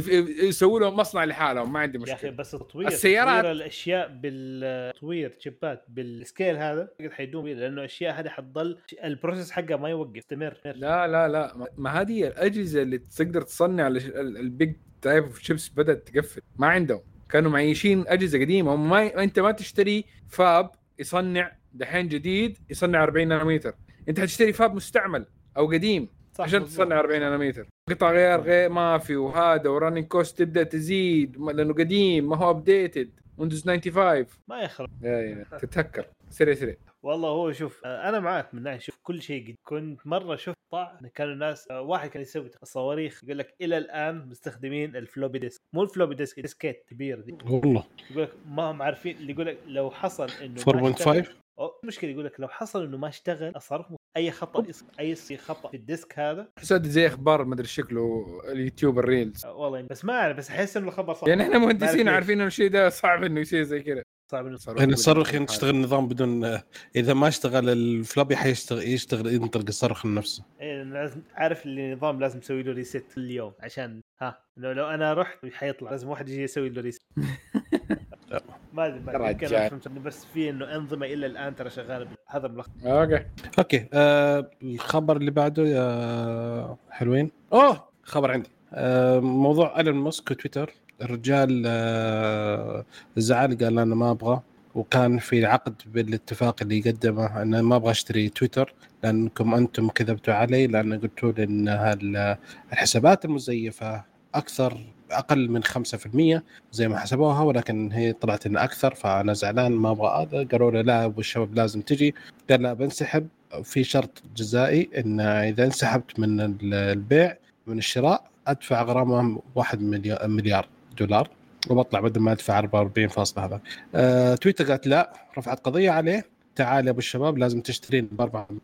يسووا لهم مصنع لحالهم ما عندي يا أخي مشكلة. بس تطوير السيارات- تطوير الأشياء بالتطوير شيبات بالسكيل هذا قد حيدوم لأنه الاشياء هذه حتضل البروسيس حقها ما يوقف يستمر. لا لا لا. ما- ما هذه الأجهزة اللي تقدر تصنع ال big type of chips بدأت تقفل. ما عندهم. كانوا معيشين أجهزة قديمة. هم ما أنت ما تشتري fab يصنع دحين جديد يصنع 40 نانومتر. أنت حتشتري fab مستعمل أو قديم. صح عشان. تصنع 40 نانومتر. قطع غيار غير ما في وهذا و running cost تبدأ تزيد لأنه قديم ما هو updated ويندوز 95 ما يخرب. [laughs] يا يا تتهكر. سريع سريع. والله هو شوف أنا معاك من ناحية شوف كل شيء قد كنت مرة شفت طاع إن كانوا الناس واحد كان يسوي صواريخ يقول لك إلى الآن مستخدمين ال floppy disk مو ال floppy disk diskette كبير دي. والله. يقول لك ما هم عارفين اللي يقول لك لو حصل إنه ما 4.5 اشتغل- أو مشكلة يقول لك لو حصل إنه ما اشتغل الصاروخ أي خطأ أي خطأ في ال disk هذا. حسيت زي أخبار مدري شكله اليوتيوب ال reels. آه، والله بس ما أعرف بس أحس إنه الخبر صح. يعني إحنا ما مهندسين. عارفين إنه الشيء ده صعب إنه يصير زي كذا. صعب إنه يعني الصاروخ تشتغل النظام بدون إذا ما اشتغل ال floppy حيشتغل يشتغل ينطلق الصاروخ نفسه إيه، لازم عارف اللي النظام لازم تسوي له reset كل يوم عشان ها لو, لو أنا رحت حيطلع. لازم واحد يجي يسوي له reset [laughs] ما أدري يمكن فهمت بس في إنه أنظمة إلى الآن ترى شغالة بال- هذا ملخص okay. أوكي آه الخبر اللي بعده يا حلوين. أوه خبر عندي. آه موضوع إيلون ماسك وتويتر. الرجال آه زعل قال أنا ما أبغى. وكان في عقد بالاتفاق اللي قدمه انه ما أبغى أشتري تويتر لأنكم أنتم كذبتوا علي لأن قلتوا لي إن هال- الحسابات المزيفة أكثر أقل من 5% زي ما حسبوها ولكن هي طلعت إنها أكثر فأنا زعلان ما أبغى هذا. قالوا لي لا أبو الشباب لازم تجي. قال لا بنسحب في شرط جزائي إن إذا انسحبت من ال- البيع من الشراء أدفع غرامه 1 مليار, دولار وبطلع بدل ما أدفع 44 فاصلة هذا. آه، تويتر قالت لا رفعت قضية عليه. تعال يا أبو الشباب لازم تشترين ب 44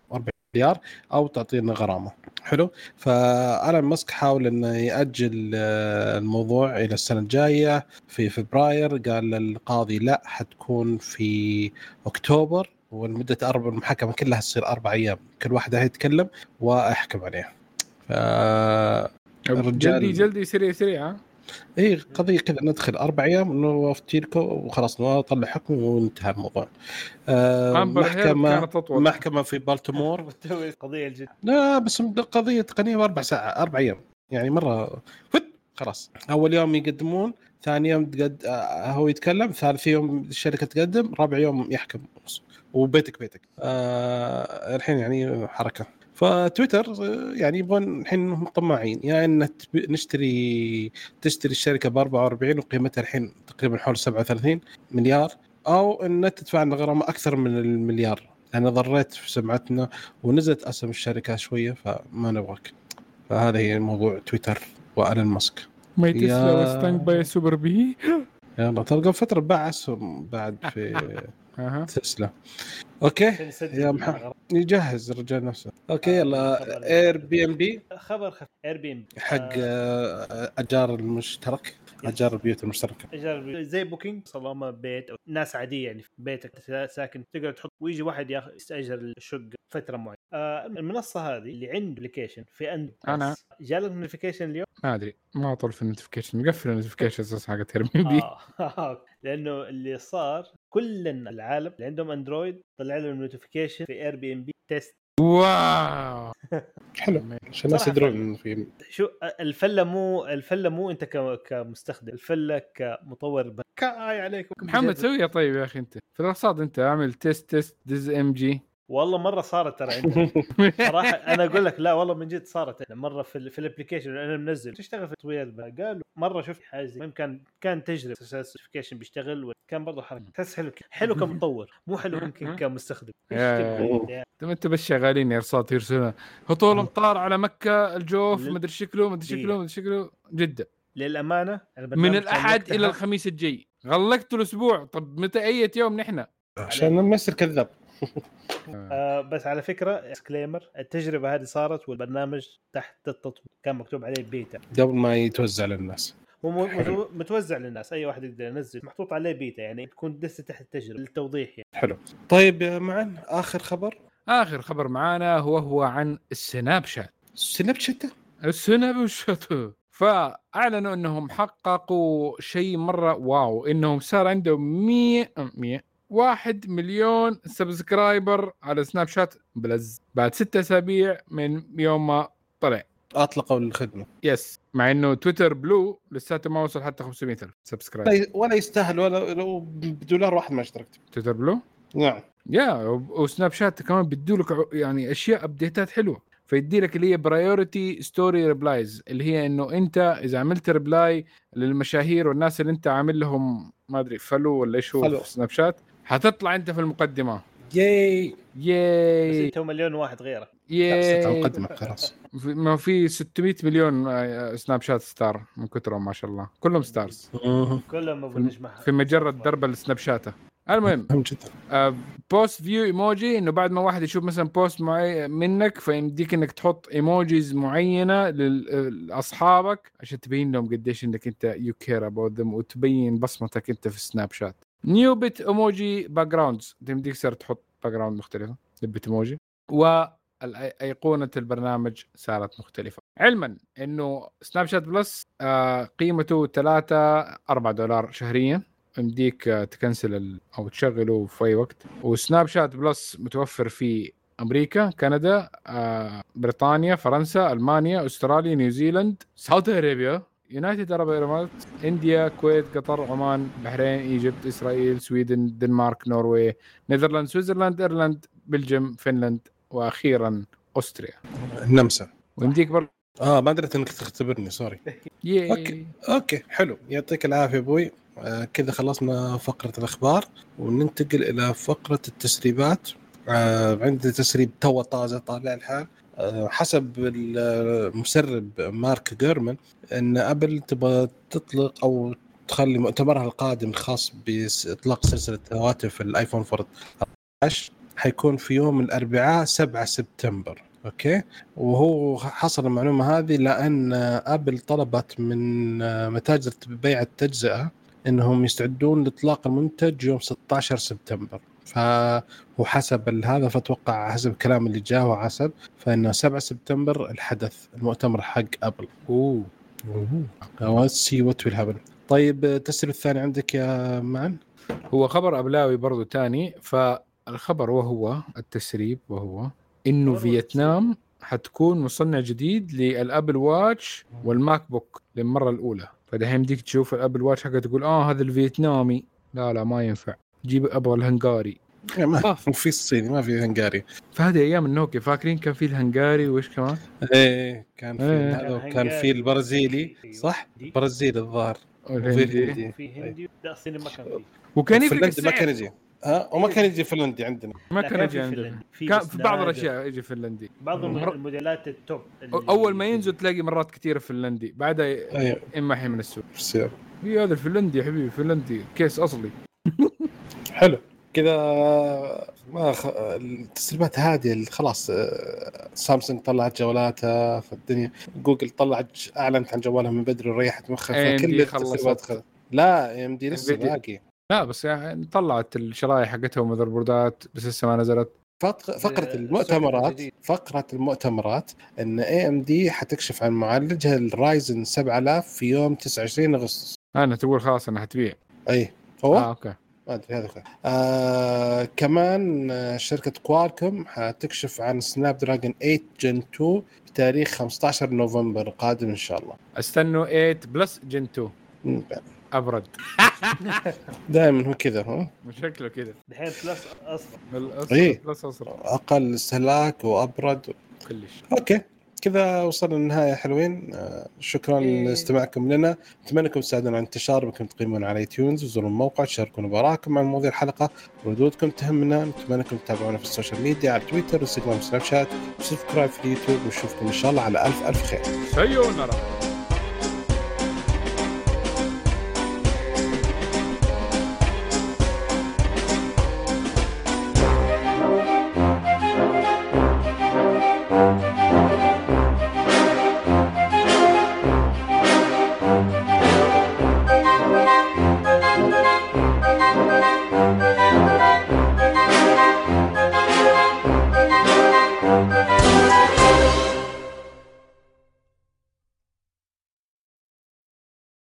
مليار أو تعطينا غرامه حلو؟ فانا ماسك حاول إنه يأجل آه، الموضوع إلى السنة الجاية في فبراير. قال القاضي لا حتكون في أكتوبر والمدة أربع المحاكمة كلها تصير أربع أيام. كل واحد يتكلم وأحكم عليه. ف الرجال- جلدي جلدي سريع سريع اي قضية كذا ندخل أربع أيام إنه افتيلكم وخلاص نطلع حكم وانتهى الموضوع. آه محكمه. محكمة في بالتمور [laughs] قضية الجد لا بس قضية تقنية أربع ساعات أربع أيام. يعني مرة فت خلاص. أول يوم يقدمون ثاني يوم تقد... آه، هو يتكلم ثالث يوم الشركة تقدم رابع يوم يحكم. وبيتك بيتك. آه الحين يعني حركة. فتويتر يعني يبغون الحين انهم طماعين يا إن تب- نشتري تشتري الشركة ب 44 وقيمتها الحين تقريبا حول 37 مليار أو إن تدفع لنا غرامه أكثر من المليار. أنا ضريت في سمعتنا ونزلت أسهم الشركة شوية فما نبغاك. فهذا هي موضوع تويتر والين ماسك. ما يا- تسلا وستانك باي سوبر بي؟ يلا تلقى فترة باع اسهم بعد في [laughs] أها. تسلا. okay. يا محمد. يجهز الرجال نفسه. okay يلا. خبر. Airbnb خبر خف Airbnb حق آه، أجار المشترك. أجار البيوت المشتركة. أجار زي Booking صالون بيت. أو ناس عادية يعني في بيتك. ساكن. تقدر تحط ويجي واحد ياخذ يستأجر الشقة فترة معينة. آه المنصة هذه اللي عنده application في عند أنا. جالك notification اليوم؟ ما أدري. ما طول في ال notification مقفل ال notification أساس حقت Airbnb آه. [laughs] لأنه اللي صار كل العالم اللي عندهم Android طلع لهم notification في Airbnb test wow! حلو. عشان الناس يدرون إنه في شو الفلة مو الفلة مو أنت ك- كمستخدم الفلة كمطور كاي عليك محمد سويها طيب يا أخي أنت. في الرصاد أنت اعمل test test this message والله مرة صارت ترى عندنا. [laughs] صراحة أنا أقول لك لا والله من جد صارت عندنا. مرة في, ال- في ال application أنا منزل. تشتغل في تطوير قالوا مرة شفت حاجة زي- المهم كان كان تجربة. ال application بيشتغل وكان برضه حركة. تحس حلو حلو كمطور. مو حلو [laughs] يمكن كمستخدم. انت بس شغالين يا ارصاد يرسلون هطول امطار على مكة الجوف لل- مدري شكله مدري شكله مدري شكله. جدة. للأمانة من الأحد إلى الخميس الجاي. غلقتوا الأسبوع. طب متى أي يوم نحن؟ عشان ما يصير كذاب. آه بس على فكرة disclaimer التجربة هذه صارت والبرنامج تحت التطبيق. كان مكتوب عليه بيتا. قبل ما يتوزع للناس. هو متوزع للناس. أي واحد يقدر ينزل محطوط عليه بيتا يعني تكون لسه تحت التجربة للتوضيح يعني. حلو. طيب يا معن آخر خبر؟ آخر خبر معانا هو هو عن السناب شات. سناب شات؟ السناب شات. فأعلنوا إنهم حققوا شيء مرة wow إنهم صار عندهم 100 100 واحد مليون subscriber على Snapchat Plus. بعد ستة أسابيع من يوم ما طلع. أطلقوا الخدمة. yes مع إنه Twitter Blue لساته ما وصل حتى 500 ألف ي- ولا يستاهل ولا لو بدولار واحد ما اشتركت. Twitter Blue؟ نعم. يا وسناب شات كمان بيدوا لك يعني أشياء update ات حلوة. فيدي لك اللي هي priority story replies اللي هي إنه أنت إذا عملت reply للمشاهير والناس اللي أنت عامل لهم ما أدري follow ولا إيش هو سناب شات حتطلع أنت في المقدمة. yay. بس yay انت مليون واحد غيره. yay. مقدمة خلاص. في- ما في 600 مليون آه، سناب شات star من كثرهم ما شاء الله. كلهم stars. كلهم أبو نجمة. في مجره درب السناب شاته. المهم مهم جدا. آه، post view emoji إنه بعد ما واحد يشوف مثلا post معي منك فيمديك إنك تحط emojis معينة لل- لأصحابك عشان تبين لهم قديش إنك أنت you care about them وتبين بصمتك أنت في سناب شات new Bitmoji backgrounds تمديك صار تحط background مختلفه ل Bitmoji وايقونه البرنامج صارت مختلفة. علما إنه Snapchat Plus قيمته 3 4 دولار شهريا. يمديك آه، ت cancel أو تشغله في أي وقت. و Snapchat Plus متوفر في أمريكا كندا آه، بريطانيا فرنسا ألمانيا أستراليا New Zealand Saudi Arabia. United Arab Emirates India الكويت قطر عمان بحرين Egypt Israel Sweden Denmark Norway Netherlands Switzerland Ireland Belgium Finland وأخيرا Austria النمسا ويمديك برضه آه ما دريت إنك تختبرني sorry. [laughs] yay. okay. okay حلو. يعطيك العافية أبوي. آه كذا خلصنا فقرة الأخبار وننتقل إلى فقرة التسريبات. آه عندي تسريب تو طازة طالع الحال. حسب المسرب Mark Gurman إن Apple تبغى تطلق أو تخلي مؤتمرها القادم الخاص بإطلاق سلسلة هواتف ال iPhone 14 حيكون في يوم الأربعاء 7 سبتمبر okay؟ وهو حصل المعلومة هذه لأن Apple طلبت من متاجر بيع التجزئة إنهم يستعدون لإطلاق المنتج يوم 16 سبتمبر. فهو حسب ال- هذا فأتوقع حسب الكلام اللي جاء وحسب فإنه 7 سبتمبر الحدث المؤتمر حق Apple. أوه. see what will happen طيب التسريب الثاني عندك يا معن؟ هو خبر أبلاوي برضو تاني فالخبر وهو التسريب وهو إنه فيتنام حتكون مصنع جديد لل Apple Watch وال MacBook للمرة الأولى. فدحين يمديك تشوف ال Apple Watch حقك تقول آه هذا الفيتنامي. لا لا ما ينفع. جيب أبغى الهنغاري ما آه. في الصيني ما في هنغاري فهذه أيام النوكيا فاكرين كان في الهنغاري وإيش كمان؟ إيه كان في إيه. هذا كان وكان في البرازيلي. صح؟ دي. برازيلي الظاهر والهندي في هندي لا الصيني ما كان فيه وكان يفرق فنلندي ما. كان يجي ها وما كان يجي فنلندي عندنا ما كان يجي عندنا. كان في بعض. الأشياء يجي فنلندي بعض الموديلات التوب أول ما ينزل تلاقي مرات كثيرة فنلندي بعدها أيوه يمحي من السوق. هي هذا الفنلندي يا حبيبي فنلندي كيس أصلي حلو كذا ما خ... التسريبات هذه خلاص آه، سامسونج طلعت جوالاتها في الدنيا جوجل طلعت أعلنت عن جوالها من بدري وريحت مخها فكل التسريبات خلصت. خلص. لا AMD لسه. باقي لا بس يعني طلعت الشرايح حقتها و motherboard ات بس لسه ما نزلت فق- فقرة السوق المؤتمرات. فقرة المؤتمرات إن AMD حتكشف عن معالجها ال Ryzen 7000 في يوم 29 أغسطس أنا تقول خلاص إنها حتبيع أي هو آه okay ما ادري هذا خير. آه كمان آه، شركة Qualcomm حتكشف عن Snapdragon 8 Gen 2 بتاريخ 15 نوفمبر القادم إن شاء الله. استنوا 8 Plus Gen 2 مم، أبرد. [laughs] دائما هو كذا ها؟ شكله كذا. الحين Plus أصلا الأصفر إيه. Plus اصفر أقل استهلاك وأبرد. كلش. okay. كذا وصلنا للنهاية حلوين. آه شكرا إيه. لاستماعكم لنا. أتمنى انكم تساعدونا على الانتشار بأنكم تقيمون على iTunes وزوروا الموقع تشاركونا بآراءكم عن مواضيع الحلقة ردودكم تهمنا. نتمنى انكم تتابعونا في ال social media على Twitter و Instagram و Snapchat. و subscribe في اليوتيوب ونشوفكم إن شاء الله على ألف ألف خير. さようなら